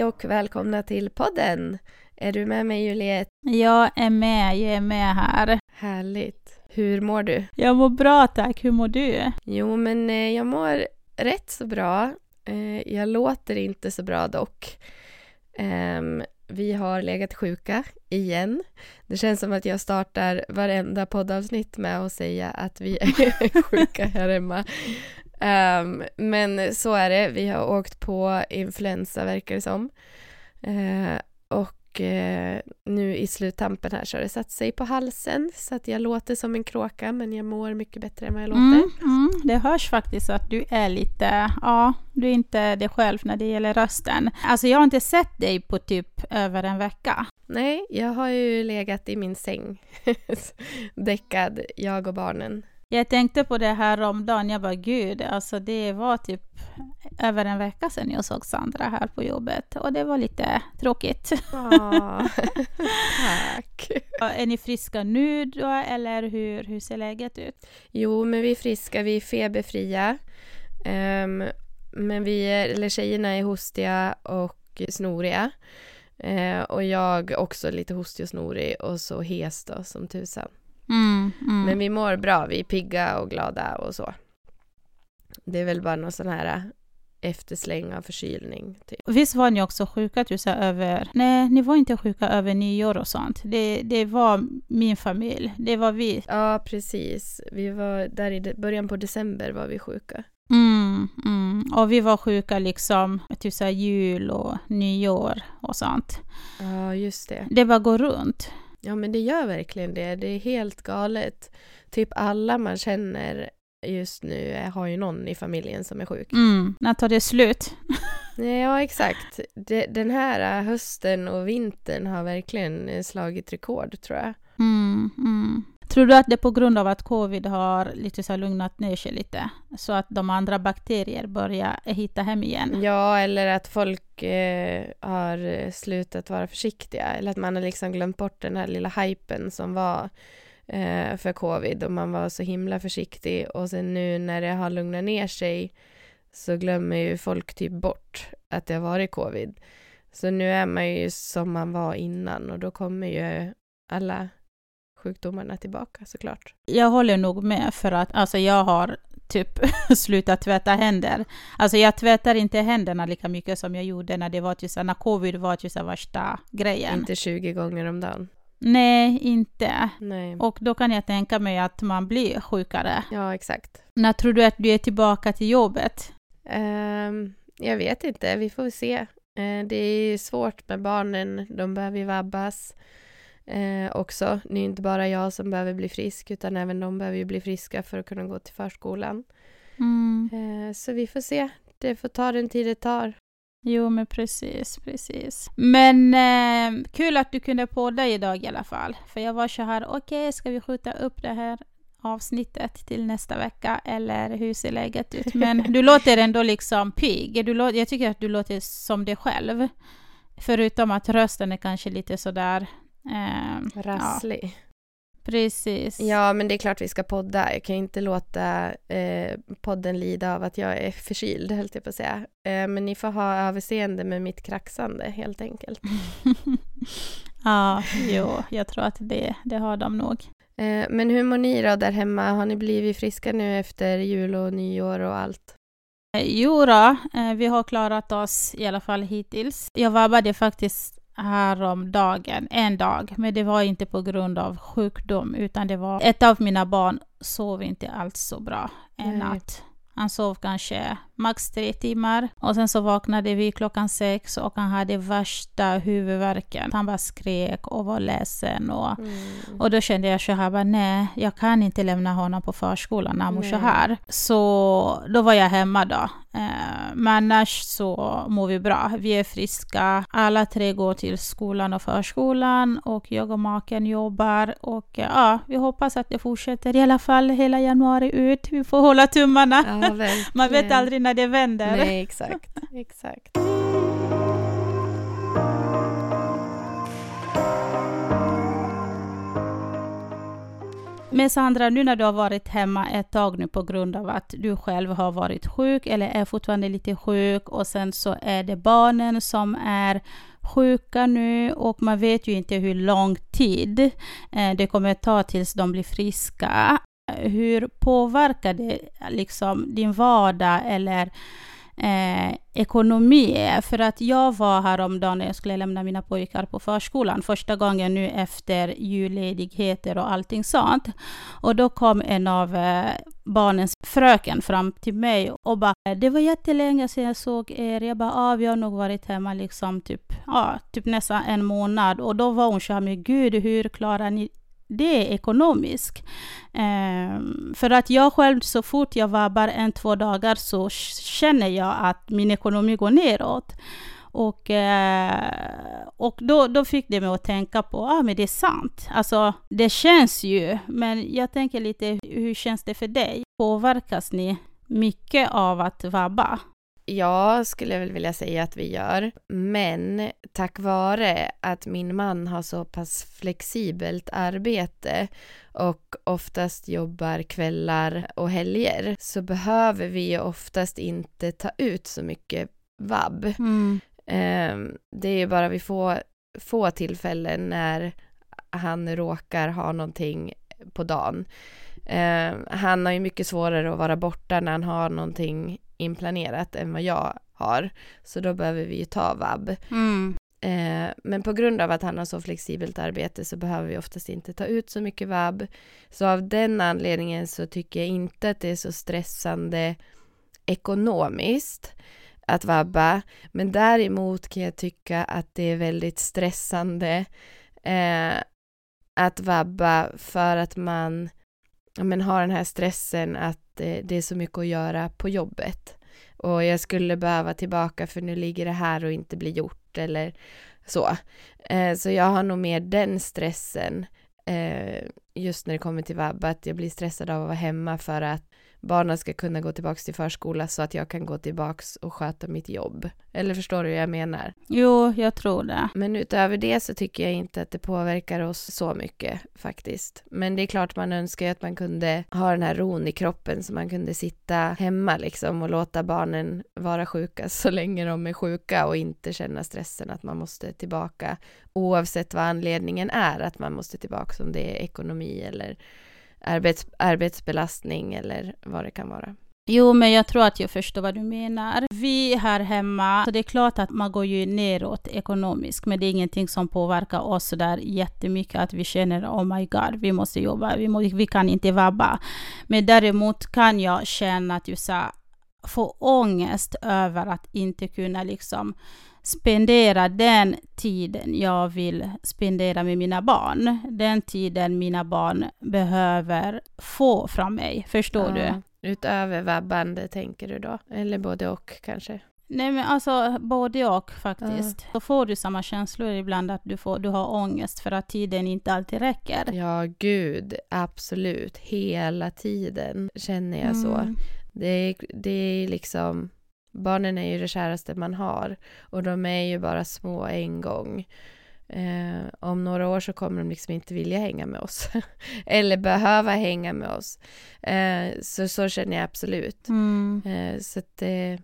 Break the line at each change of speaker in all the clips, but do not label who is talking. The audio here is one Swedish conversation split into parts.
Hej och välkomna till podden! Är du med mig Juliette?
Jag är med, jag är med här.
Härligt! Hur mår du?
Jag mår bra tack, hur mår du?
Jo, men eh, jag mår rätt så bra. Eh, jag låter inte så bra dock. Ehm, vi har legat sjuka igen. Det känns som att jag startar varenda poddavsnitt med att säga att vi är sjuka här hemma. Um, men så är det. Vi har åkt på influensa verkar det som. Uh, och uh, nu i sluttampen här så har det satt sig på halsen så att jag låter som en kråka men jag mår mycket bättre än vad jag låter.
Mm, mm, det hörs faktiskt att du är lite, ja, du är inte dig själv när det gäller rösten. Alltså jag har inte sett dig på typ över en vecka.
Nej, jag har ju legat i min säng däckad, jag och barnen.
Jag tänkte på det här om dagen, jag bara gud, alltså det var typ över en vecka sedan jag såg Sandra här på jobbet och det var lite tråkigt.
Åh, tack.
är ni friska nu då eller hur, hur ser läget ut?
Jo, men vi är friska, vi är feberfria. Um, men vi är, eller tjejerna är hostiga och snoriga. Uh, och jag också lite hostig och snorig och så hes då som tusan.
Mm, mm.
Men vi mår bra, vi är pigga och glada och så. Det är väl bara någon sån här äh, eftersläng av förkylning. Typ.
Visst var ni också sjuka du sa, över... Nej, ni var inte sjuka över nyår och sånt. Det, det var min familj, det var vi.
Ja, precis. Vi var där i början på december var vi sjuka.
Mm, mm. Och vi var sjuka liksom typ så jul och nyår och sånt.
Ja, just det.
Det bara går runt.
Ja, men det gör verkligen det. Det är helt galet. Typ alla man känner just nu har ju någon i familjen som är sjuk.
Mm. När tar det slut?
ja, exakt. Det, den här hösten och vintern har verkligen slagit rekord, tror jag.
Mm, mm. Tror du att det är på grund av att covid har lite så lugnat ner sig lite, så att de andra bakterier börjar hitta hem igen?
Ja, eller att folk eh, har slutat vara försiktiga, eller att man har liksom glömt bort den här lilla hypen som var eh, för covid och man var så himla försiktig och sen nu när det har lugnat ner sig så glömmer ju folk typ bort att det har varit covid. Så nu är man ju som man var innan och då kommer ju alla sjukdomarna tillbaka såklart.
Jag håller nog med för att alltså jag har typ slutat tvätta händer. Alltså jag tvättar inte händerna lika mycket som jag gjorde när det var typ när covid var typ värsta grejen.
Inte 20 gånger om dagen.
Nej, inte.
Nej.
Och då kan jag tänka mig att man blir sjukare.
Ja, exakt.
När tror du att du är tillbaka till jobbet?
Um, jag vet inte, vi får se. Uh, det är svårt med barnen, de behöver vabbas eh, också. Det är inte bara jag som behöver bli frisk utan även de behöver bli friska för att kunna gå till förskolan.
Mm.
Eh, så vi får se. Det får ta den tid det tar.
Jo, men precis, precis. Men eh, kul att du kunde podda idag i alla fall. För jag var så här, okej, okay, ska vi skjuta upp det här avsnittet till nästa vecka eller hur ser läget ut? Men du låter ändå liksom pigg. Du jag tycker att du låter som dig själv. Förutom att rösten är kanske lite sådär
Eh, Rasslig. Ja.
Precis.
Ja, men det är klart vi ska podda. Jag kan inte låta eh, podden lida av att jag är förkyld, höll jag på att säga. Eh, men ni får ha överseende med mitt kraxande, helt enkelt.
ja, jo, jag tror att det, det har de nog.
Eh, men hur mår ni då där hemma? Har ni blivit friska nu efter jul och nyår och allt?
Eh, jo då, eh, vi har klarat oss i alla fall hittills. Jag vabbade faktiskt häromdagen, en dag, men det var inte på grund av sjukdom, utan det var ett av mina barn sov inte alls så bra en natt. Han sov kanske max tre timmar och sen så vaknade vi klockan sex och han hade värsta huvudvärken. Han bara skrek och var ledsen och, mm. och då kände jag så här, bara, nej, jag kan inte lämna honom på förskolan när han mår så här. Så då var jag hemma då. Eh, men annars så mår vi bra. Vi är friska. Alla tre går till skolan och förskolan och jag och maken jobbar och ja, vi hoppas att det fortsätter i alla fall hela januari ut. Vi får hålla tummarna.
Ja,
Man vet aldrig när det vänder.
Nej, exakt. exakt.
Men Sandra, nu när du har varit hemma ett tag nu på grund av att du själv har varit sjuk eller är fortfarande lite sjuk och sen så är det barnen som är sjuka nu och man vet ju inte hur lång tid eh, det kommer ta tills de blir friska. Hur påverkar det liksom din vardag eller eh, ekonomi. För att jag var häromdagen när jag skulle lämna mina pojkar på förskolan, första gången nu efter julledigheter och allting sånt. Och då kom en av eh, barnens fröken fram till mig och bara ”Det var jättelänge sedan jag såg er”. Jag bara ah, vi har nog varit hemma liksom typ, ja, typ nästan en månad” och då var hon så här ”Men gud, hur klarar ni det är ekonomiskt. Um, ehm, för att jag själv, så fort jag vabbar en, två dagar så känner jag att min ekonomi går neråt. Och, eh, och då, då fick det mig att tänka på, ja ah, men det är sant. Alltså det känns ju, men jag tänker lite, hur känns det för dig? Påverkas ni mycket av att vabba?
Ja, skulle jag väl vilja säga att vi gör. Men tack vare att min man har så pass flexibelt arbete och oftast jobbar kvällar och helger så behöver vi oftast inte ta ut så mycket vab. Mm. Ehm, det är bara vid få, få tillfällen när han råkar ha någonting på dagen. Ehm, han har ju mycket svårare att vara borta när han har någonting inplanerat än vad jag har. Så då behöver vi ju ta vab. Mm. Eh, men på grund av att han har så flexibelt arbete så behöver vi oftast inte ta ut så mycket vab. Så av den anledningen så tycker jag inte att det är så stressande ekonomiskt att vabba. Men däremot kan jag tycka att det är väldigt stressande eh, att vabba för att man men har den här stressen att eh, det är så mycket att göra på jobbet och jag skulle behöva tillbaka för nu ligger det här och inte blir gjort eller så. Eh, så jag har nog mer den stressen eh, just när det kommer till vab, att jag blir stressad av att vara hemma för att barnen ska kunna gå tillbaka till förskola så att jag kan gå tillbaka och sköta mitt jobb. Eller förstår du hur jag menar?
Jo, jag tror det.
Men utöver det så tycker jag inte att det påverkar oss så mycket faktiskt. Men det är klart man önskar ju att man kunde ha den här ron i kroppen så man kunde sitta hemma liksom och låta barnen vara sjuka så länge de är sjuka och inte känna stressen att man måste tillbaka oavsett vad anledningen är att man måste tillbaka om det är ekonomi eller arbets, arbetsbelastning eller vad det kan vara.
Jo, men jag tror att jag förstår vad du menar. Vi här hemma, så det är klart att man går ju neråt ekonomiskt, men det är ingenting som påverkar oss så där jättemycket att vi känner oh my god, vi måste jobba, vi, må, vi kan inte vabba. Men däremot kan jag känna att jag få ångest över att inte kunna liksom spendera den tiden jag vill spendera med mina barn. Den tiden mina barn behöver få från mig. Förstår ja, du?
Utöver vabbande tänker du då? Eller både och kanske?
Nej men alltså både och faktiskt. Ja. Då får du samma känslor ibland att du, får, du har ångest för att tiden inte alltid räcker.
Ja gud, absolut. Hela tiden känner jag mm. så. Det, det är liksom Barnen är ju det käraste man har och de är ju bara små en gång. Eh, om några år så kommer de liksom inte vilja hänga med oss eller behöva hänga med oss. Eh, så så känner jag absolut. Mm. Eh, så att det,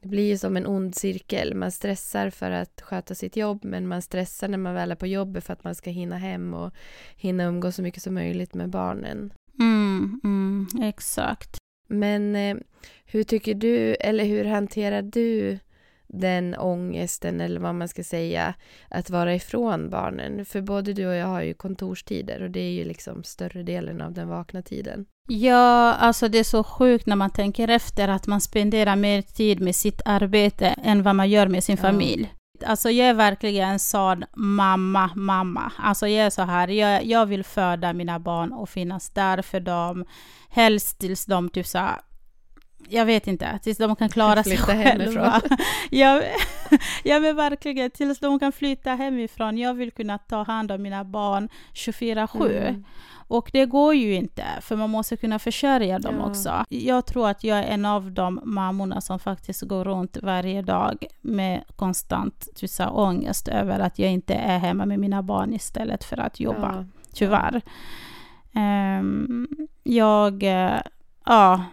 det blir ju som en ond cirkel. Man stressar för att sköta sitt jobb men man stressar när man väl är på jobbet för att man ska hinna hem och hinna umgås så mycket som möjligt med barnen.
Mm, mm, exakt.
Men eh, hur tycker du, eller hur hanterar du den ångesten, eller vad man ska säga, att vara ifrån barnen? För både du och jag har ju kontorstider och det är ju liksom större delen av den vakna tiden.
Ja, alltså det är så sjukt när man tänker efter att man spenderar mer tid med sitt arbete än vad man gör med sin ja. familj. Alltså jag är verkligen en sån mamma, mamma. Alltså jag är så här, jag, jag vill föda mina barn och finnas där för dem. Helst tills de typ så här, jag vet inte, tills de kan klara sig själva. jag, jag vill verkligen, tills de kan flytta hemifrån. Jag vill kunna ta hand om mina barn 24-7. Mm. Och det går ju inte, för man måste kunna försörja dem ja. också. Jag tror att jag är en av de mammorna som faktiskt går runt varje dag med konstant tusa, ångest över att jag inte är hemma med mina barn istället för att jobba, ja. tyvärr. Ehm, jag, eh, ja,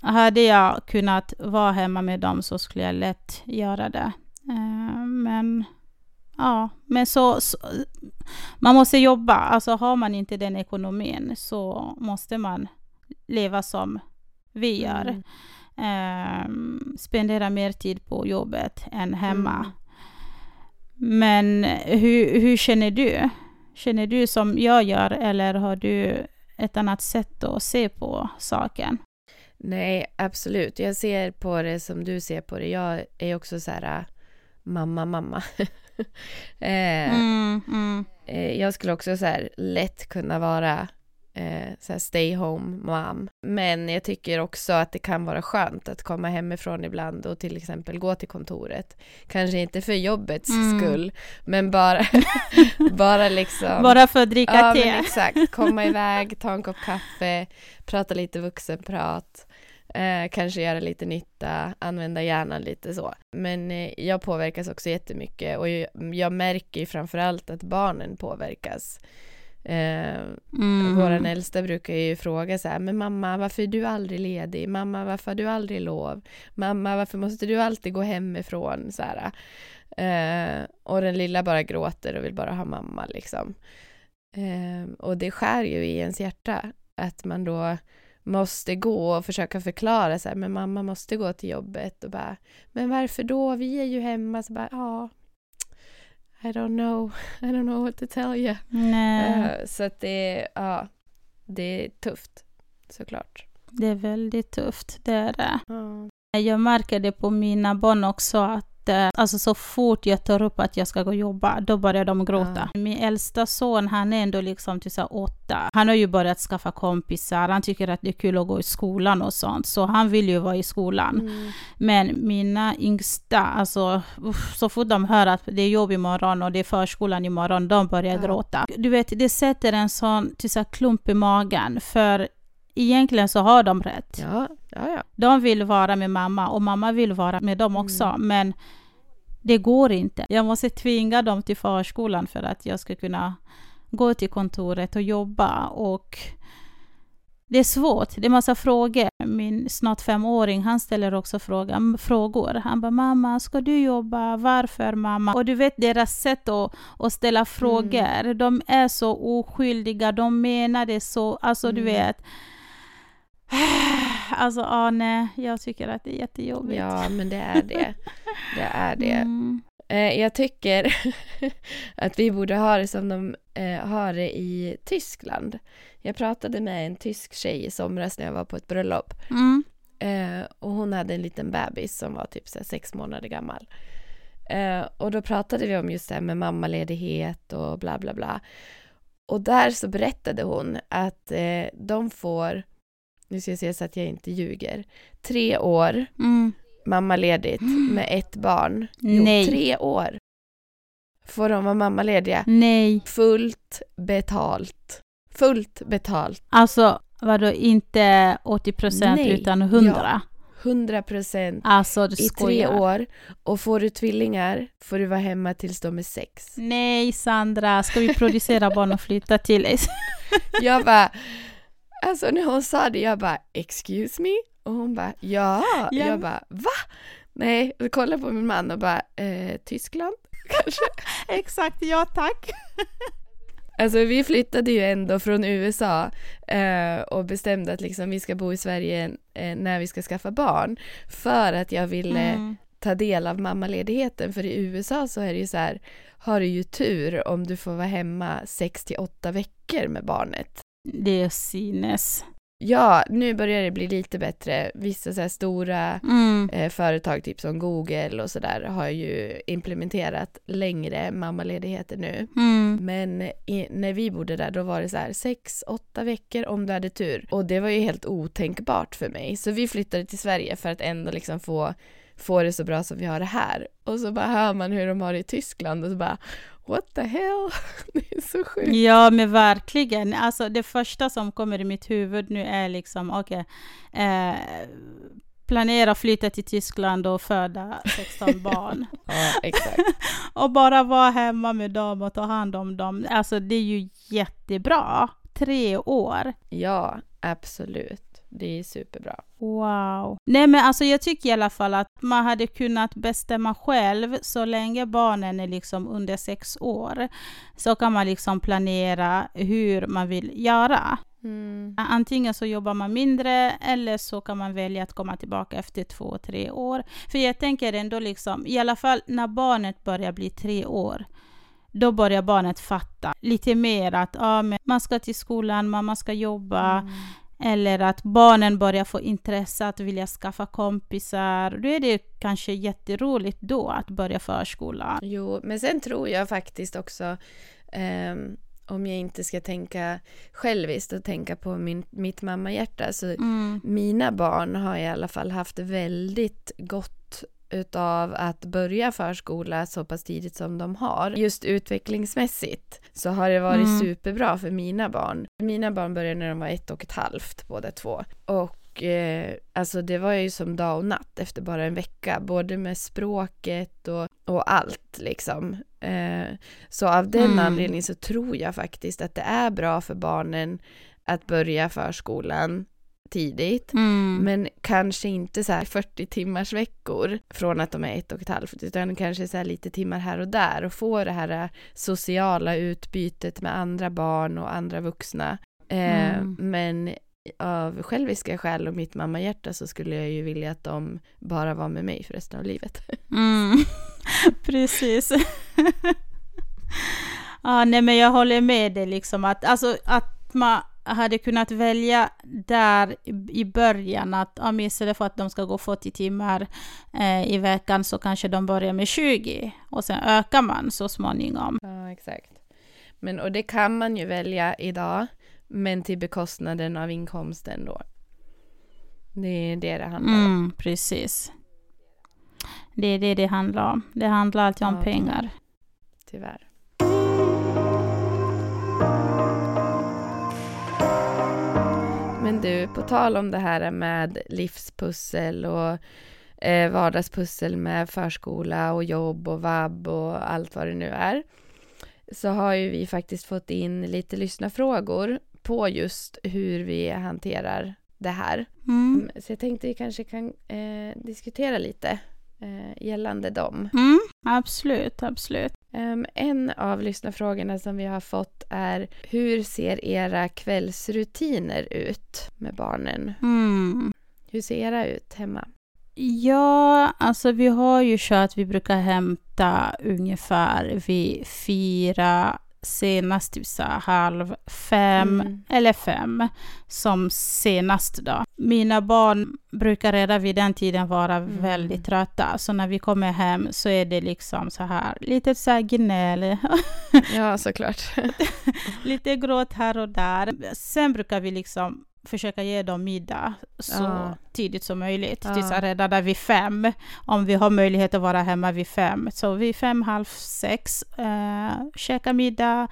hade jag kunnat vara hemma med dem så skulle jag lätt göra det. Ehm, men ja, men så, så, man måste jobba. Alltså har man inte den ekonomin så måste man leva som vi gör.
Mm.
Ehm, spendera mer tid på jobbet än hemma.
Mm.
Men hur, hur känner du? Känner du som jag gör eller har du ett annat sätt att se på saken?
Nej, absolut. Jag ser på det som du ser på det. Jag är också så här, äh, mamma, mamma. eh,
Mm, mm.
eh, jag skulle också så här lätt kunna vara eh, så här stay home mom. Men jag tycker också att det kan vara skönt att komma hemifrån ibland och till exempel gå till kontoret. Kanske inte för jobbets
Mm.
skull, men bara, bara liksom
Bara för att dricka
Ja,
te.
exakt. Komma iväg, ta en kopp kaffe, prata lite vuxenprat, eh, kanske göra lite nytta, använda hjärnan lite så. Men eh, jag påverkas också jättemycket och jag, jag märker ju framförallt att barnen påverkas. Eh,
Mm.
Våran äldsta brukar ju fråga så här, men mamma varför är du aldrig ledig? Mamma varför har du aldrig lov? Mamma varför måste du alltid gå hemifrån? Så här. Eh, och den lilla bara gråter och vill bara ha mamma liksom. Eh, och det skär ju i ens hjärta att man då måste gå och försöka förklara så här, men mamma måste gå till jobbet och bara, men varför då? Vi är ju hemma. Så bara, ja, I don't know, I don't know what to tell you. Eh, så att det, ja, det är tufft såklart.
det är väldigt tufft. Det är det.
Ja.
Jag märker det på mina barn också att eh, alltså så fort jag tar upp att jag ska gå och jobba, då börjar de gråta. Min äldsta son, han är ändå liksom till så här åtta. Han har ju börjat skaffa kompisar, han tycker att det är kul att gå i skolan och sånt, så han vill ju vara i skolan.
Mm.
Men mina yngsta, alltså uff, så fort de hör att det är jobb imorgon och det är förskolan imorgon, de börjar
Ja.
gråta. Du vet, det sätter en sån till så här klump i magen, för egentligen så har de rätt.
Ja, ja, ja.
De vill vara med mamma och mamma vill vara med dem också,
Mm.
men det går inte. Jag måste tvinga dem till förskolan för att jag ska kunna gå till kontoret och jobba och det är svårt, det är massa frågor. Min snart femåring, han ställer också fråga, frågor. Han bara, mamma, ska du jobba? Varför mamma? Och du vet deras sätt att, att ställa frågor, de är så oskyldiga, de menar det så, alltså du
Mm.
vet. Alltså, ja, nej, jag tycker att det är jättejobbigt.
ja, men det är det. Det är det.
Mm.
Eh, jag tycker att vi borde ha det som de eh, har det i Tyskland. Jag pratade med en tysk tjej i somras när jag var på ett bröllop.
Mm.
Eh, och hon hade en liten bebis som var typ sex månader gammal. Och då pratade vi om just det här med mammaledighet och bla bla bla. Och där så berättade hon att de får, nu ska jag se så att jag inte ljuger, tre år
Mm.
mammaledigt
Mm.
med ett barn. Jo,
Nej.
tre år får de vara mammalediga.
Nej,
Fullt betalt. Fullt betalt.
alltså vadå inte 80 procent utan 100?
100 procent
Alltså
i tre år. Och får du tvillingar får du vara hemma tills de är sex.
Nej Sandra, ska vi producera barn och flytta till dig?
Jag bara, alltså när hon sa det, jag bara excuse me? Och hon bara ja.
Ja.
Jag bara va? Nej, jag kollade på min man och bara eh, Tyskland kanske?
Exakt, ja tack.
Alltså vi flyttade ju ändå från USA eh, och bestämde att liksom vi ska bo i Sverige eh, när vi ska skaffa barn. För att jag ville
Mm.
ta del av mammaledigheten. För i USA så är det ju så här, har du ju tur om du får vara hemma 6 till 8 veckor med barnet.
Det är sinnes.
Ja, nu börjar det bli lite bättre. Vissa så här stora
Mm.
eh, företag, typ som Google och sådär, har ju implementerat längre mammaledigheter nu.
Mm.
Men i, när vi bodde där då var det så här sex, åtta veckor om du hade tur. Och det var ju helt otänkbart för mig. Så vi flyttade till Sverige för att ändå liksom få, få det så bra som vi har det här. Och så bara hör man hur de har det i Tyskland och så bara what the hell? Det är så sjukt.
Ja, men verkligen. Alltså det första som kommer i mitt huvud nu är liksom, okej, eh, planera att flytta till Tyskland och föda 16 barn.
Ja, exakt.
Och bara vara hemma med dem och ta hand om dem. Alltså det är ju jättebra. tre år.
Ja, absolut. Det är superbra.
Wow. Nej men alltså jag tycker i alla fall att man hade kunnat bestämma själv så länge barnen är liksom under sex år. Så kan man liksom planera hur man vill göra. Mm. Antingen så jobbar man mindre eller så kan man välja att komma tillbaka efter två, tre år. För jag tänker ändå liksom, i alla fall när barnet börjar bli tre år, då börjar barnet fatta lite mer att ah, man ska till skolan, mamma ska jobba, mm. Eller att barnen börjar få intresse att vilja skaffa kompisar. Då är det kanske jätteroligt då att börja förskolan.
Jo, men sen tror jag faktiskt också eh, om jag inte ska tänka själviskt och tänka på min, mitt mammahjärta så mm. mina barn har i alla fall haft väldigt gott utav att börja förskola så pass tidigt som de har. Just utvecklingsmässigt så har det varit mm. superbra för mina barn. Mina barn började när de var ett och ett halvt båda två. Och eh, alltså det var ju som dag och natt efter bara en vecka, både med språket och, och allt liksom. Eh, så av den mm. anledningen så tror jag faktiskt att det är bra för barnen att börja förskolan tidigt, mm. men kanske inte så här 40 timmars veckor från att de är ett och ett halvt, utan kanske så lite timmar här och där och få det här sociala utbytet med andra barn och andra vuxna. Eh, mm. Men av själviska skäl och mitt mammahjärta så skulle jag ju vilja att de bara var med mig för resten av livet.
Mm. Precis. ja, nej men jag håller med dig liksom att, alltså att man hade kunnat välja där i början att ja, istället för att de ska gå 40 timmar eh, i veckan så kanske de börjar med 20 och sen ökar man så småningom.
Ja, exakt. Men och det kan man ju välja idag, men till bekostnaden av inkomsten då. Det är det det handlar om. Mm,
precis. Det är det det handlar om. Det handlar alltid om ja, pengar.
Tyvärr. Du, på tal om det här med livspussel och eh, vardagspussel med förskola och jobb och vab och allt vad det nu är. Så har ju vi faktiskt fått in lite lyssnarfrågor på just hur vi hanterar det här. Mm. mm så jag tänkte vi kanske kan eh, diskutera lite eh, gällande dem.
Mm, absolut, absolut.
Um, en av lyssnarfrågorna som vi har fått är hur ser era kvällsrutiner ut med barnen? Mm. Hur ser era ut hemma?
Ja, alltså vi har ju kört, vi brukar hämta ungefär vid fyra senast typ så halv fem mm. eller fem som senast då. Mina barn brukar redan vid den tiden vara mm. väldigt trötta, så när vi kommer hem så är det liksom så här lite så här gnäll.
ja, såklart.
lite gråt här och där. Sen brukar vi liksom försöka ge dem middag så ah. tidigt som möjligt. Ah. Tills redan där vid fem, om vi har möjlighet att vara hemma vid fem. Så vid fem, halv sex, eh, käka middag.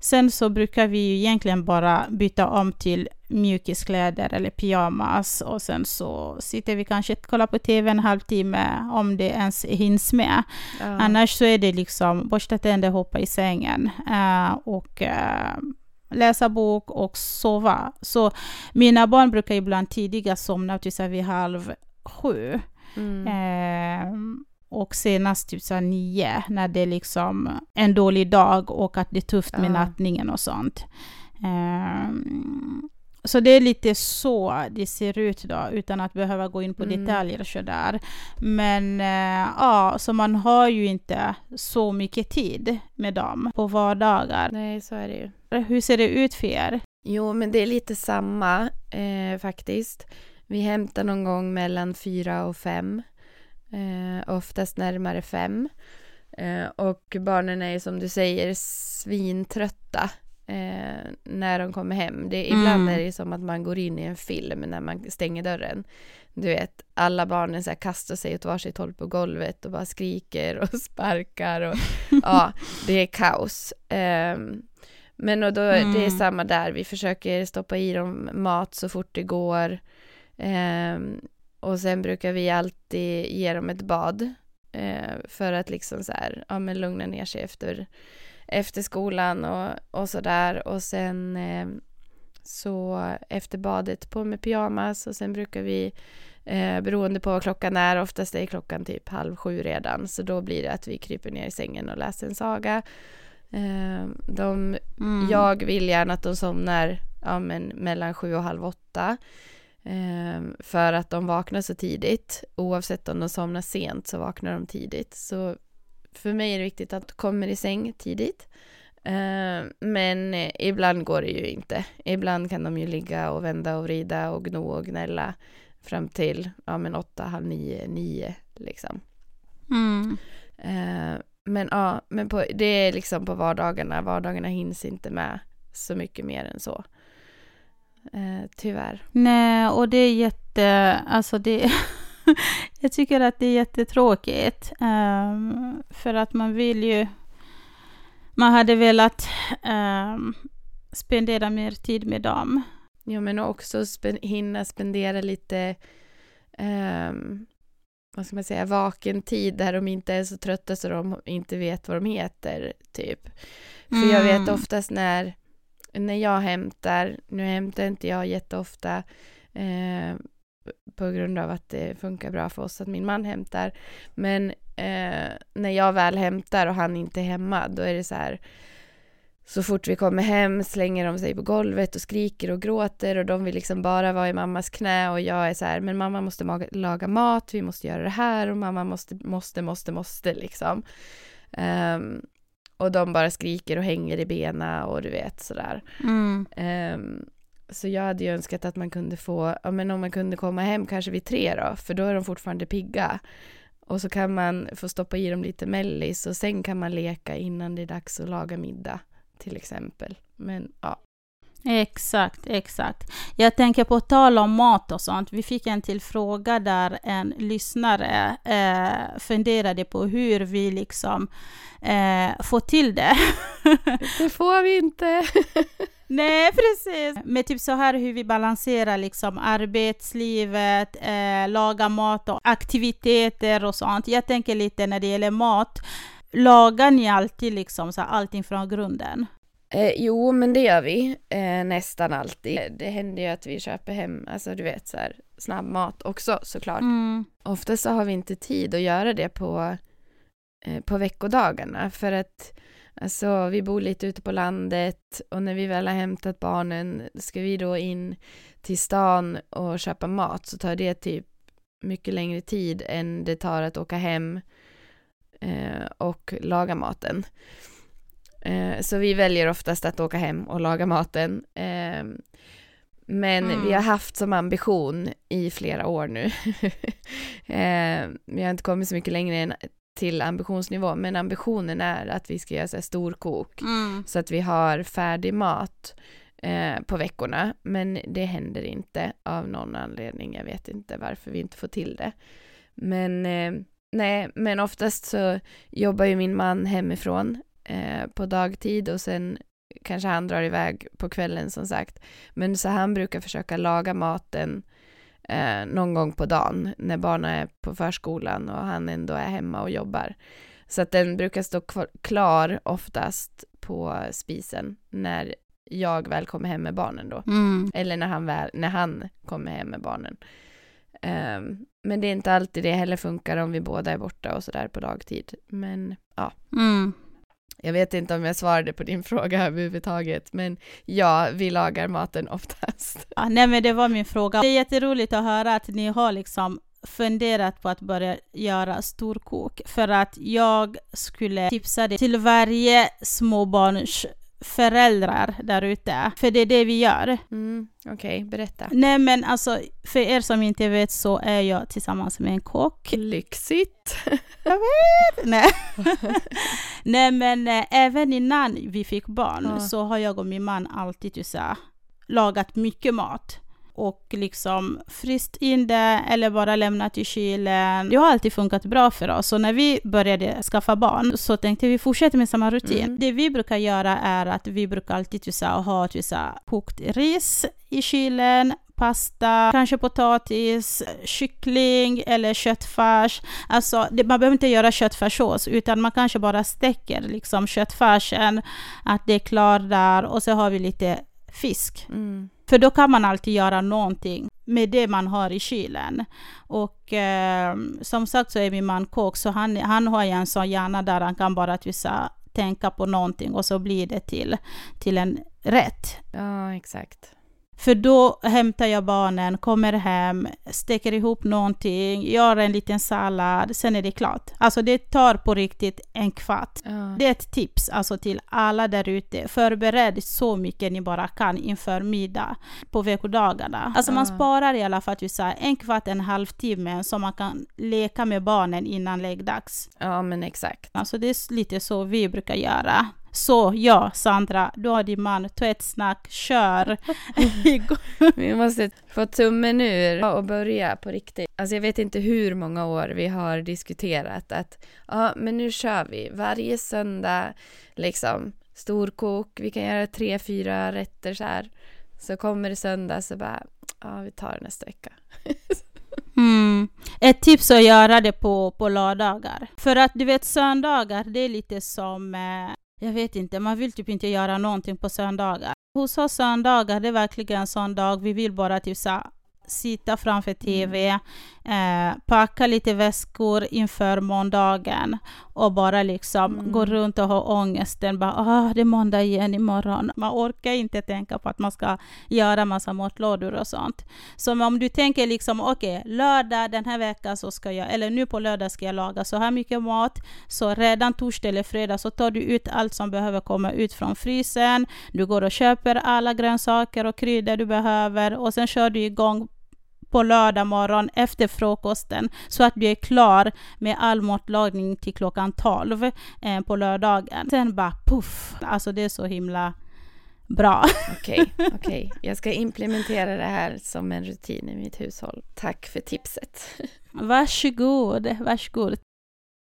Sen så brukar vi egentligen bara byta om till mjukiskläder eller pyjamas och sen så sitter vi kanske och kollar på TV en halvtimme om det ens hinns med. Ah. Annars så är det liksom borsta tänder, hoppa i sängen uh, och uh, läsa bok och sova. Så mina barn brukar ibland tidigast somna tills vid halv sju. Mm. Eh, och senast typ så nio, när det är liksom en dålig dag och att det är tufft med ja. nattningen och sånt. Eh, så det är lite så det ser ut då, utan att behöva gå in på mm. detaljer sådär. Men äh, ja, så man har ju inte så mycket tid med dem på vardagar.
Nej, så är det
ju. Hur ser det ut för er?
Jo, men det är lite samma eh, faktiskt. Vi hämtar någon gång mellan fyra och fem. Eh, oftast närmare fem. Eh, och barnen är som du säger svintrötta eh, när de kommer hem. Det, mm. Ibland är det som att man går in i en film när man stänger dörren. Du vet, alla barnen så här kastar sig åt varsitt håll på golvet och bara skriker och sparkar och ja, det är kaos. Eh, men och då, mm. det är mm. samma där, vi försöker stoppa i dem mat så fort det går. Eh, och sen brukar vi alltid ge dem ett bad. Eh, för att liksom så här, ja men lugna ner sig efter efter skolan och, och sådär. Och sen eh, Så efter badet på med pyjamas och sen brukar vi eh, beroende på vad klockan är, oftast är klockan typ halv sju redan så då blir det att vi kryper ner i sängen och läser en saga. Eh, de, mm. Jag vill gärna att de somnar ja, men mellan sju och halv åtta eh, för att de vaknar så tidigt oavsett om de somnar sent så vaknar de tidigt så för mig är det viktigt att de kommer i säng tidigt. Uh, men eh, ibland går det ju inte. Ibland kan de ju ligga och vända och vrida och gno och gnälla fram till ja, men åtta, halv nio, nio liksom.
Mm.
Uh, men ja, men på, det är liksom på vardagarna. Vardagarna hinns inte med så mycket mer än så. Tyvärr.
Nej, och det är jätte, alltså det jag tycker att det är jättetråkigt. Um, för att man vill ju... Man hade velat um, spendera mer tid med dem.
Ja, men också spen hinna spendera lite um, vad ska man säga, vaken tid där de inte är så trötta så de inte vet vad de heter, typ. För mm. jag vet mm. oftast när, när jag hämtar, nu hämtar inte jag jätteofta, eh, på grund av att det funkar bra för oss att min man hämtar. Men eh, när jag väl hämtar och han inte är hemma, då är det så här så fort vi kommer hem slänger de sig på golvet och skriker och gråter och de vill liksom bara vara i mammas knä och jag är så här, men mamma måste laga mat, vi måste göra det här och mamma måste, måste, måste, måste liksom. Um, och de bara skriker och hänger i benen och du vet sådär.
Mm.
Um, så jag hade ju önskat att man kunde få, ja men om man kunde komma hem kanske vid tre då, för då är de fortfarande pigga. Och så kan man få stoppa i dem lite mellis och sen kan man leka innan det är dags att laga middag till exempel. Men ja.
Exakt, exakt. Jag tänker på tal om mat och sånt. Vi fick en till fråga där en lyssnare eh, funderade på hur vi liksom eh, får till det.
det får vi inte.
Nej, precis. Med typ så här hur vi balanserar liksom arbetslivet, eh, laga mat och aktiviteter och sånt. Jag tänker lite när det gäller mat. Lagar ni alltid liksom så allting från grunden?
Eh, jo, men det gör vi eh, nästan alltid. Det händer ju att vi köper hem, alltså du vet så här snabbmat också såklart.
Mm.
Ofta så har vi inte tid att göra det på, eh, på veckodagarna för att Alltså vi bor lite ute på landet och när vi väl har hämtat barnen ska vi då in till stan och köpa mat så tar det typ mycket längre tid än det tar att åka hem eh, och laga maten. Eh, så vi väljer oftast att åka hem och laga maten. Eh, men mm. vi har haft som ambition i flera år nu. eh, vi har inte kommit så mycket längre än till ambitionsnivå, men ambitionen är att vi ska göra så storkok
mm.
så att vi har färdig mat eh, på veckorna, men det händer inte av någon anledning. Jag vet inte varför vi inte får till det. Men eh, nej, men oftast så jobbar ju min man hemifrån eh, på dagtid och sen kanske han drar iväg på kvällen som sagt. Men så han brukar försöka laga maten eh, någon gång på dagen när barnen är på förskolan och han ändå är hemma och jobbar. Så att den brukar stå klar oftast på spisen när jag väl kommer hem med barnen då.
Mm.
Eller när han, väl, när han kommer hem med barnen. Um, men det är inte alltid det heller funkar om vi båda är borta och sådär på dagtid. Men ja.
Mm.
Jag vet inte om jag svarade på din fråga överhuvudtaget, men ja, vi lagar maten oftast.
Ja, nej, men det var min fråga. Det är jätteroligt att höra att ni har liksom funderat på att börja göra storkok, för att jag skulle tipsa dig till varje småbarns föräldrar där ute. För det är det vi gör.
Mm, Okej, okay, berätta.
Nej men alltså, för er som inte vet så är jag tillsammans med en kock.
Lyxigt!
jag vet! Nej. Nej men äh, även innan vi fick barn ja. så har jag och min man alltid så, lagat mycket mat och liksom fryst in det eller bara lämnat i kylen. Det har alltid funkat bra för oss. Så när vi började skaffa barn så tänkte vi fortsätta med samma rutin. Mm. Det vi brukar göra är att vi brukar alltid ha kokt ris i kylen, pasta, kanske potatis, kyckling eller köttfärs. Alltså, det, man behöver inte göra köttfärssås, utan man kanske bara stäcker liksom köttfärsen, att det är klar där och så har vi lite fisk.
Mm
för då kan man alltid göra någonting med det man har i kylen. Och eh, som sagt så är min man kock, så han, han har ju en sån hjärna där han kan bara vissa, tänka på någonting och så blir det till, till en rätt.
Ja, exakt.
För då hämtar jag barnen, kommer hem, steker ihop någonting, gör en liten sallad, sen är det klart. Alltså det tar på riktigt en kvart.
Ja.
Det är ett tips alltså till alla där ute. Förbered så mycket ni bara kan inför middag på veckodagarna. Alltså man
Ja.
sparar i alla fall typ så en kvart, en halvtimme så man kan leka med barnen innan läggdags.
ja, men exakt.
Alltså det är lite så vi brukar göra. Så ja, Sandra, du har din man, ta ett snack, kör.
Vi måste få tummen ur och börja på riktigt. Alltså jag vet inte hur många år vi har diskuterat att ja, men nu kör vi varje söndag liksom storkok. Vi kan göra tre, fyra rätter så här. Så kommer det söndag så bara ja, vi tar det nästa vecka.
Mm. Ett tips är att göra det på, på lördagar. För att du vet söndagar, det är lite som, eh, jag vet inte, man vill typ inte göra någonting på söndagar. Hos oss söndagar, det är verkligen en sån dag, vi vill bara typ så sitta framför TV, eh, packa lite väskor inför måndagen och bara liksom
Mm.
gå runt och ha ångesten. Bara, ah, det är måndag igen imorgon. Man orkar inte tänka på att man ska göra massa matlådor och sånt. Så om du tänker liksom, okej, lördag den här veckan så ska jag, eller nu på lördag ska jag laga så här mycket mat, så redan torsdag eller fredag så tar du ut allt som behöver komma ut från frysen. Du går och köper alla grönsaker och kryddor du behöver och sen kör du igång på lördag morgon efter frukosten så att du är klar med all matlagning till klockan 12 eh, på lördagen. Sen bara puff, alltså det är så himla bra.
Okej, okej. Jag ska implementera det här som en rutin i mitt hushåll. Tack för tipset.
Varsågod, varsågod.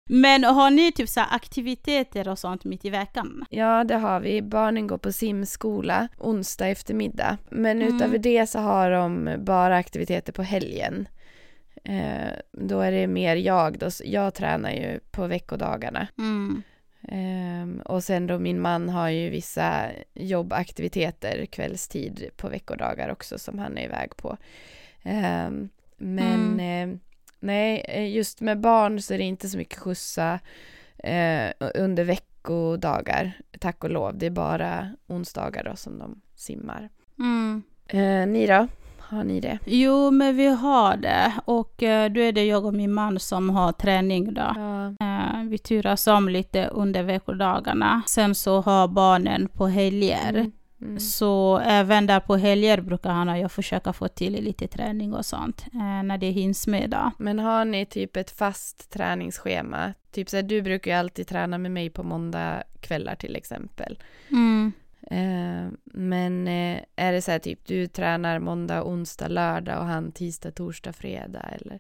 Men har ni typ så aktiviteter och sånt mitt i veckan?
Ja, det har vi. Barnen går på simskola onsdag eftermiddag. Men
Mm.
utöver det så har de bara aktiviteter på helgen. Eh, då är det mer jag då. Jag tränar ju på veckodagarna.
Mm.
Eh, och sen då min man har ju vissa jobbaktiviteter kvällstid på veckodagar också som han är iväg på. Eh, men eh, nej, eh, just med barn så är det inte så mycket skjutsa eh, under veckodagar, tack och lov. Det är bara onsdagar då som de simmar.
Mm.
Eh, ni då? Har ni det?
Jo, men vi har det. Och eh, då är det jag och min man som har träning då.
Ja.
Eh, vi turas om lite under veckodagarna. Sen så har barnen på helger.
Mm. Mm.
Så även där på helger brukar han och jag försöka få till lite träning och sånt. Eh, när det hinns med då.
Men har ni typ ett fast träningsschema? Typ så här, du brukar ju alltid träna med mig på måndag kvällar till exempel.
Mm.
Eh, men eh, är det så här typ du tränar måndag, onsdag, lördag och han tisdag, torsdag, fredag eller?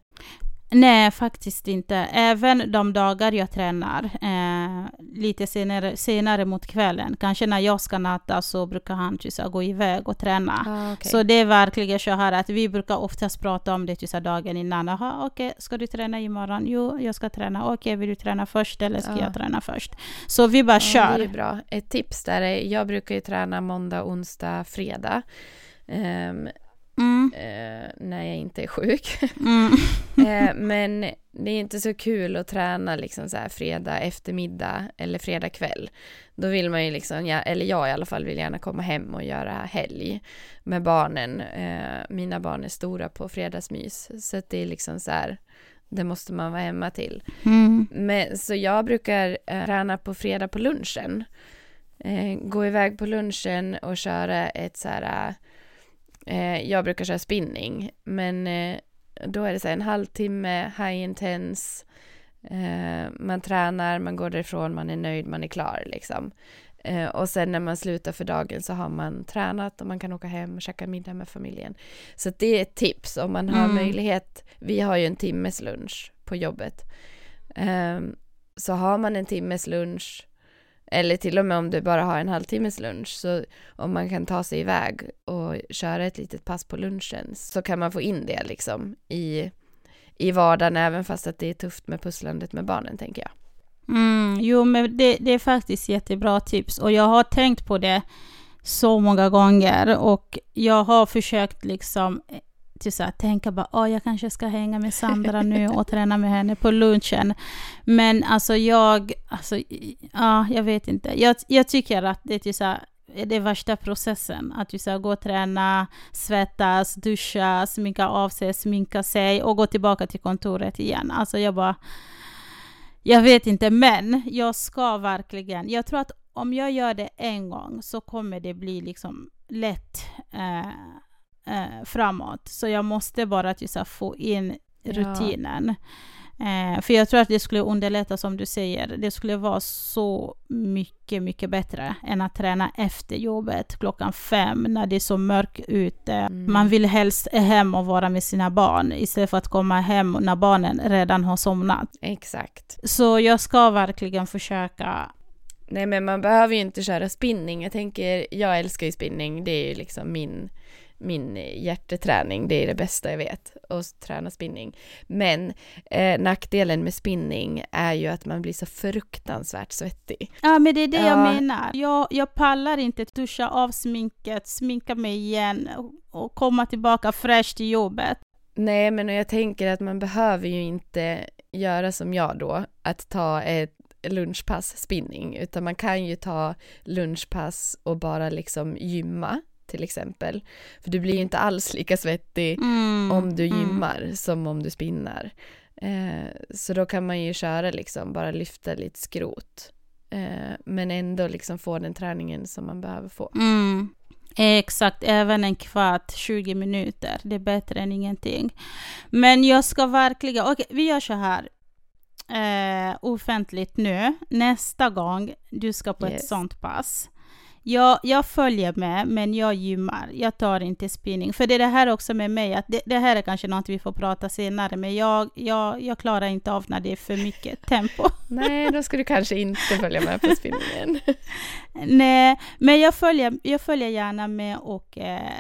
Nej, faktiskt inte. Även de dagar jag tränar, eh, lite senare, senare mot kvällen, kanske när jag ska natta så brukar han typ, så här gå iväg och träna.
Ah, okej.
Så det är verkligen så här att vi brukar oftast prata om det typ, så här dagen innan. Jaha, okej, ska du träna imorgon? Jo, jag ska träna. Okej, vill du träna först eller ska
Ja.
jag träna först? Så vi bara
Ja,
kör.
det är bra. Ett tips där är, jag brukar ju träna måndag, onsdag, fredag. Ehm,
Mm,
eh, när jag inte är sjuk.
mm,
Eh, men det är inte så kul att träna liksom så här fredag eftermiddag eller fredag kväll. Då vill man ju liksom, eller jag i alla fall vill gärna komma hem och göra helg med barnen. Eh, mina barn är stora på fredagsmys. Så det är liksom så här, det måste man vara hemma till.
mm,
Men, så jag brukar träna på fredag på lunchen. Gå iväg på lunchen och köra ett så här, eh, jag brukar köra spinning, men eh, då är det så här en halvtimme, high intense, eh, man tränar, man går därifrån, man är nöjd, man är klar liksom. Eh, och sen när man slutar för dagen så har man tränat och man kan åka hem och käka middag med familjen. Så det är ett tips om man har
Mm.
möjlighet. Vi har ju en timmes lunch på jobbet. Ehm, så har man en timmes lunch eller till och med om du bara har en halvtimmes lunch så om man kan ta sig iväg och köra ett litet pass på lunchen så kan man få in det liksom i, i vardagen även fast att det är tufft med pusslandet med barnen tänker jag.
mm. Jo, men det, det är faktiskt jättebra tips. Och jag har tänkt på det så många gånger och jag har försökt liksom till så här, tänka bara, oh, jag kanske ska hänga med Sandra nu och träna med henne på lunchen. Men alltså jag, alltså, ja, jag vet inte. Jag, jag tycker att det är typ så här, det är värsta processen. Att du ska gå och träna, svettas, duscha, sminka av sig, sminka sig och gå tillbaka till kontoret igen. Alltså jag bara... Jag vet inte, men jag ska verkligen... Jag tror att om jag gör det en gång så kommer det bli liksom lätt eh, eh, framåt. Så jag måste bara att just, få in rutinen. Ja. Eh, för jag tror att det skulle underlätta som du säger. Det skulle vara så mycket, mycket bättre än att träna efter jobbet klockan fem när det är så mörkt ute. Mm. Man vill helst hem och vara med sina barn istället för att komma hem när barnen redan har somnat.
Exakt.
Så jag ska verkligen försöka
Nej men man behöver ju inte köra spinning. Jag tänker, jag älskar ju spinning. Det är ju liksom min min hjärteträning, det är det bästa jag vet, att träna spinning. Men eh, nackdelen med spinning är ju att man blir så fruktansvärt svettig.
Ja, men det är det ja. jag menar. Jag, jag pallar inte duscha av sminket, sminka mig igen och komma tillbaka fräsch till jobbet.
Nej, men jag tänker att man behöver ju inte göra som jag då, att ta ett lunchpass spinning, utan man kan ju ta lunchpass och bara liksom gymma till exempel. För du blir ju inte alls lika svettig mm, om du mm. gymmar mm. som om du spinnar. Eh, så då kan man ju köra liksom, bara lyfta lite skrot. Eh, men ändå liksom få den träningen som man behöver få.
Mm. Exakt, även en kvart, 20 minuter. Det är bättre än ingenting. Men jag ska verkligen, okej vi gör så här. Eh, offentligt nu. Nästa gång du ska på yes. ett sånt pass jag, jag följer med, men jag gymmar. Jag tar inte spinning. För det är det här också med mig, att det, det här är kanske något vi får prata senare, men jag, jag, jag klarar inte av när det är för mycket tempo.
Nej, då ska du kanske inte följa med på spinningen.
Nej, men jag följer, jag följer gärna med och eh,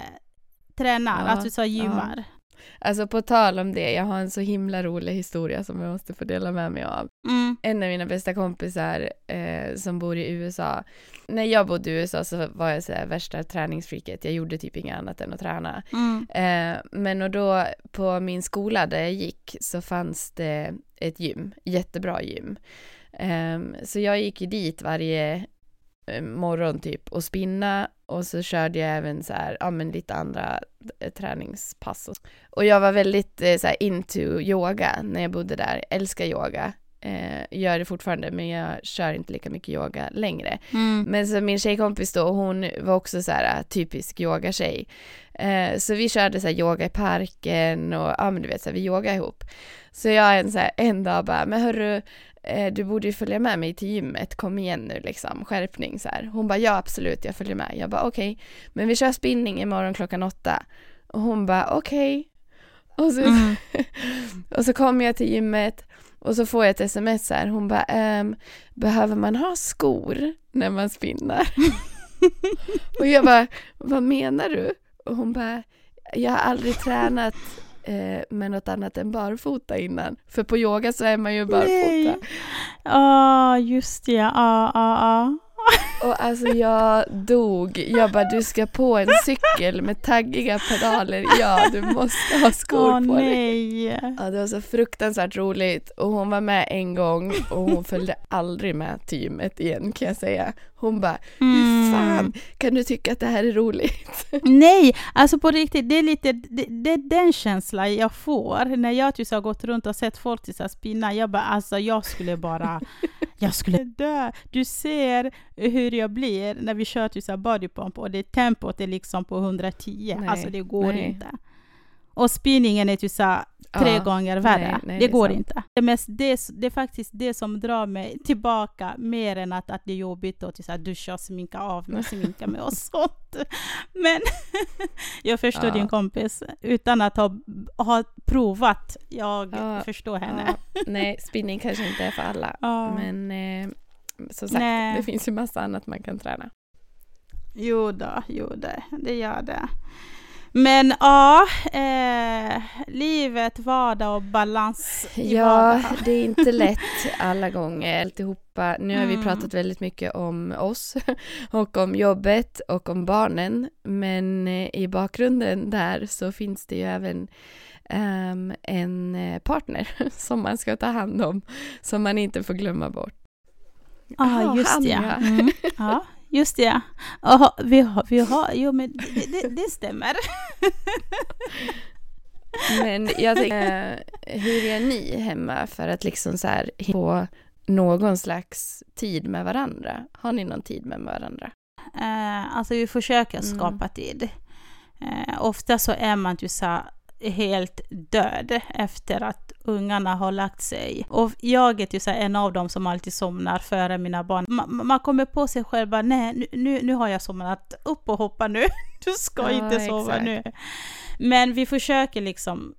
tränar, ja, alltså gymmar. Ja.
Alltså på tal om det, jag har en så himla rolig historia som jag måste få dela med mig av. Mm. En av mina bästa kompisar eh, som bor i USA. När jag bodde i USA så var jag så här värsta träningsfreaket. Jag gjorde typ inget annat än att träna. Mm. Eh, men och då på min skola där jag gick så fanns det ett gym, jättebra gym. Eh, så jag gick ju dit varje morgon typ och spinna och så körde jag även så här, ja men lite andra eh, träningspass. Och jag var väldigt eh, så här into yoga när jag bodde där, älskar yoga. Eh, gör det fortfarande men jag kör inte lika mycket yoga längre. Mm. Men så min tjejkompis då, hon var också så här typisk yogatjej. Eh, så vi körde så här yoga i parken och ja men du vet så här, vi yogade ihop. Så jag en, så här, en dag bara, men hörru, eh, du borde ju följa med mig till gymmet, kom igen nu liksom, skärpning så här. Hon bara, ja absolut, jag följer med. Jag bara, okej, okay. men vi kör spinning imorgon klockan åtta. Och hon bara, okej. Okay. Och, så, mm. och så kommer jag till gymmet och så får jag ett sms här, hon bara, ehm, behöver man ha skor när man spinnar? och jag bara, vad menar du? Och hon bara, jag har aldrig tränat eh, med något annat än barfota innan. För på yoga så är man ju barfota.
Ja, oh, just det. Ja, ja, ja.
Och alltså jag dog. Jag bara, du ska på en cykel med taggiga pedaler. Ja, du måste ha skor oh, på
nej.
dig. Ja, det var så fruktansvärt roligt. Och hon var med en gång och hon följde aldrig med gymmet igen kan jag säga. Hon bara, hur mm. fan kan du tycka att det här är roligt?
Nej, alltså på riktigt, det är lite det, det är den känslan jag får när jag typ har gått runt och sett folk till spinna. Jag bara, alltså jag skulle bara, jag skulle dö. Du ser hur jag blir när vi kör till bodypump och det tempot är liksom på 110. Nej, alltså det går nej. inte. Och spinningen är typ så tre ja, gånger värre. Nej, nej, det, det går sant. inte. Det, mest, det, det är faktiskt det som drar mig tillbaka mer än att, att det är jobbigt att typ duscha och sminka av mig och sminka mig och sånt. Men jag förstår ja. din kompis utan att ha, ha provat. Jag ja, förstår henne.
Nej, spinning kanske inte är för alla. Men eh, som sagt, Nej. det finns ju massa annat man kan träna.
Jo då, jo det, det gör det. Men ja, eh, livet, vardag och balans i
Ja,
vardagen.
det är inte lätt alla gånger alltihopa. Nu har vi
Mm.
pratat väldigt mycket om oss och om jobbet och om barnen. Men eh, i bakgrunden där så finns det ju även ehm, en eh, partner som man ska ta hand om, som man inte får glömma bort.
Ja,
Ja,
just det.
ja.
Mm, ja, just det. Aha, vi har, vi har, jo men det, det, det stämmer.
Men jag tänker, eh, hur gör ni hemma för att liksom så här få någon slags tid med varandra? Har ni någon tid med varandra?
Eh, alltså vi försöker
Mm.
skapa tid. Eh, ofta så är man ju så här helt död efter att ungarna har lagt sig. Och jag är ju så en av dem som alltid somnar före mina barn. Ma- man kommer på sig själv bara, nej nu, nu, nu har jag somnat, upp och hoppa nu. Du ska
Ja,
inte sova
exakt.
nu. Men vi försöker liksom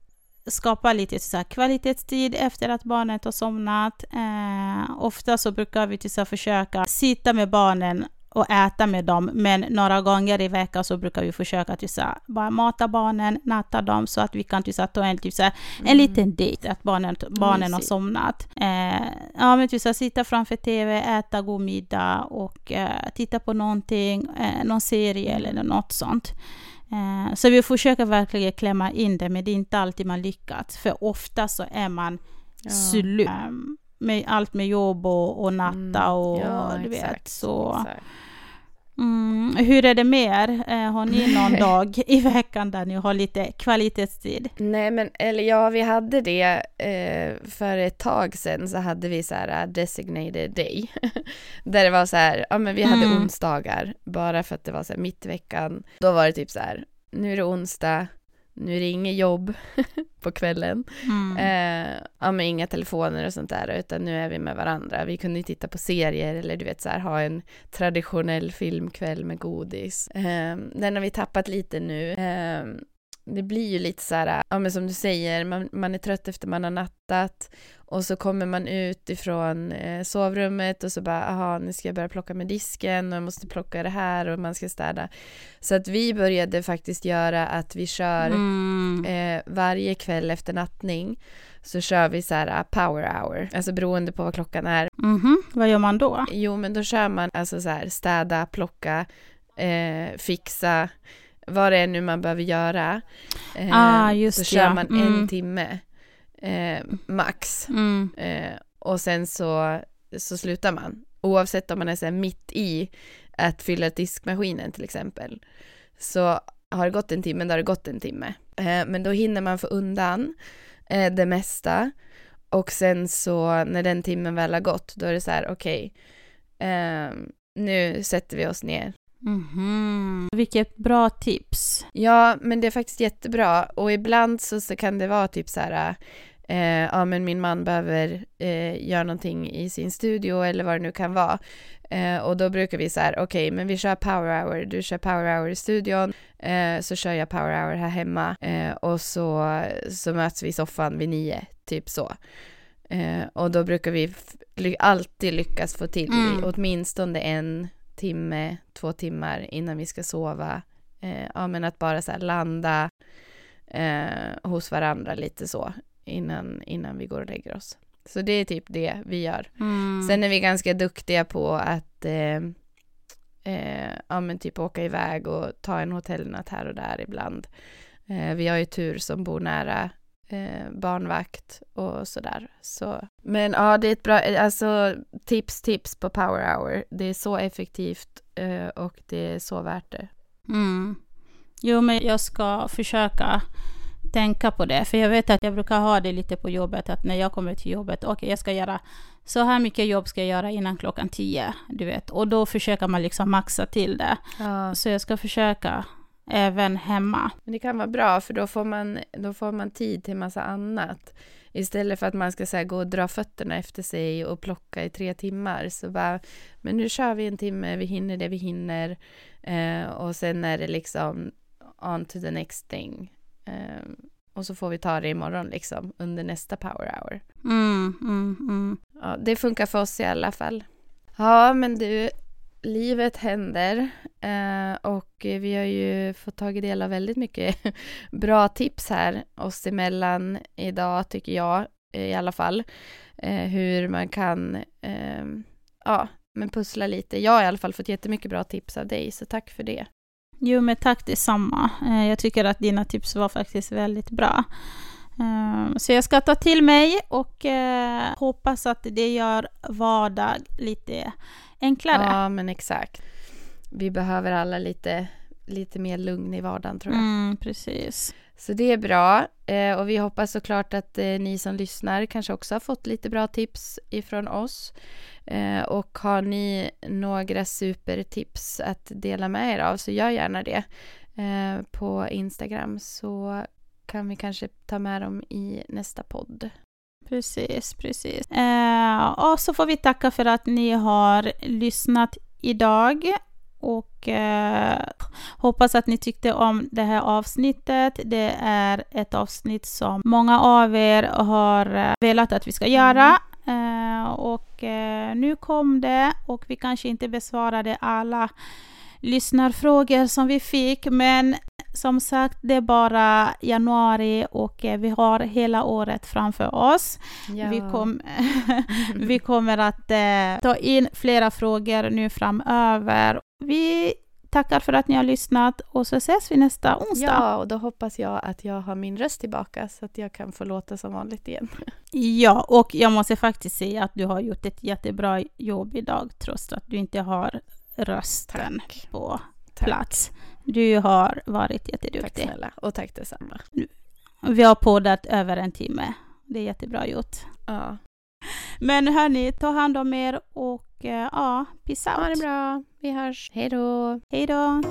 skapa lite så här kvalitetstid efter att barnet har somnat. Eh, ofta så brukar vi så här försöka sitta med barnen och äta med dem, men några gånger i veckan så brukar vi försöka här, bara mata barnen, natta dem så att vi kan här, ta en, typ så här, en liten dejt, att barnen, barnen har somnat. Eh, ja, men typ så här, sitta framför TV, äta god middag och eh, titta på någonting, eh, någon serie eller något sånt. Eh, så vi försöker verkligen klämma in det, men det är inte alltid man lyckats. För ofta så är man
Ja.
slut eh, med allt med jobb och, och natta
Mm.
och
Ja,
du vet.
exakt,
Så.
exakt.
Mm, hur är det med er? Eh, har ni någon dag i veckan där ni har lite kvalitetstid?
Nej men, eller ja, vi hade det eh, för ett tag sedan så hade vi så här uh, designated day. Där det var så här, ja men vi hade
Mm.
onsdagar bara för att det var så här mitt i veckan. Då var det typ så här, nu är det onsdag, nu är det inget jobb på kvällen.
Mm.
Eh, ja men inga telefoner och sånt där utan nu är vi med varandra. Vi kunde titta på serier eller du vet så här ha en traditionell filmkväll med godis. Eh, den har vi tappat lite nu. Eh, det blir ju lite så här, ja men som du säger, man, man är trött efter man har nattat och så kommer man ut ifrån eh, sovrummet och så bara, aha, nu ska jag börja plocka med disken och jag måste plocka det här och man ska städa. Så att vi började faktiskt göra att vi kör
Mm.
eh, varje kväll efter nattning så kör vi så här uh, power hour, alltså beroende på vad klockan är.
Mhm, Vad gör man då?
Jo, men då kör man alltså så här städa, plocka, eh, fixa, vad det är nu man behöver göra. Eh,
Ah, just
så
det,
kör
ja.
man
Mm.
en timme eh, max
Mm.
eh, och sen så, så slutar man. Oavsett om man är så mitt i att fylla diskmaskinen till exempel. Så har det gått en timme, då har det gått en timme. Eh, men då hinner man få undan eh, det mesta. Och sen så när den timmen väl har gått, då är det så här, okej, eh, nu sätter vi oss ner.
Mhm. Vilket bra tips.
Ja, men det är faktiskt jättebra. Och ibland så, så kan det vara typ så här, eh, ja men min man behöver eh, göra någonting i sin studio eller vad det nu kan vara. Eh, och då brukar vi så här, okej, men vi kör power hour, du kör power hour i studion, eh, så kör jag power hour här hemma eh, och så, så möts vi i soffan vid nio, typ så. Eh, och då brukar vi f- ly- alltid lyckas få till
Mm.
åtminstone en timme, två timmar innan vi ska sova. Eh, ja, men att bara så landa eh, hos varandra lite så innan, innan vi går och lägger oss. Så det är typ det vi gör.
Mm.
Sen är vi ganska duktiga på att eh, eh, ja, men typ åka iväg och ta en hotellnatt här och där ibland. Eh, vi har ju tur som bor nära eh, barnvakt och sådär. Så. Men ja, det är ett bra, alltså tips, tips på power hour. Det är så effektivt eh, och det är så värt det.
Mm. Jo, men jag ska försöka tänka på det, för jag vet att jag brukar ha det lite på jobbet, att när jag kommer till jobbet, okej, jag ska göra så här mycket jobb ska jag göra innan klockan tio, du vet, och då försöker man liksom maxa till det.
Ja.
Så jag ska försöka även hemma.
Men det kan vara bra för då får man, då får man tid till massa annat. Istället för att man ska så här, gå och dra fötterna efter sig och plocka i tre timmar. Så bara, men nu kör vi en timme, vi hinner det vi hinner. Eh, och sen är det liksom on to the next thing. Eh, och så får vi ta det imorgon liksom under nästa power hour.
Mm, mm, mm.
Ja, det funkar för oss i alla fall. Ja, men du, livet händer och vi har ju fått tagit del av väldigt mycket bra tips här oss emellan idag tycker jag i alla fall. Eh, hur man kan eh, ja, men pussla lite. Jag har i alla fall fått jättemycket bra tips av dig, så tack för det.
Jo, men tack detsamma. Eh, jag tycker att dina tips var faktiskt väldigt bra. Eh, så jag ska ta till mig och eh, hoppas att det gör vardag lite enklare.
Ja, men exakt. Vi behöver alla lite, lite mer lugn i vardagen tror jag.
Mm, precis.
Så det är bra och vi hoppas såklart att ni som lyssnar kanske också har fått lite bra tips ifrån oss. Eh, och har ni några supertips att dela med er av så gör gärna det eh, på Instagram så kan vi kanske ta med dem i nästa podd.
Precis, precis. Eh, och så får vi tacka för att ni har lyssnat idag och eh, hoppas att ni tyckte om det här avsnittet. Det är ett avsnitt som många av er har eh, velat att vi ska göra. Mm. Eh, och eh, nu kom det och vi kanske inte besvarade alla lyssnarfrågor som vi fick, men som sagt, det är bara januari och eh, vi har hela året framför oss. Ja. Vi, kom, vi kommer att eh, ta in flera frågor nu framöver. Vi tackar för att ni har lyssnat och så ses vi nästa onsdag.
Ja, och då hoppas jag att jag har min röst tillbaka så att jag kan få låta som vanligt igen.
Ja, och jag måste faktiskt säga att du har gjort ett jättebra jobb idag trots att du inte har rösten Tack. på plats. Du har varit jätteduktig.
Tack snälla, och tack detsamma.
Vi har poddat över en timme. Det är jättebra gjort.
Ja.
Men hörni, ta hand om er och uh, ja, peace out.
Ha det bra. Vi hörs. Hej då.
Hej då.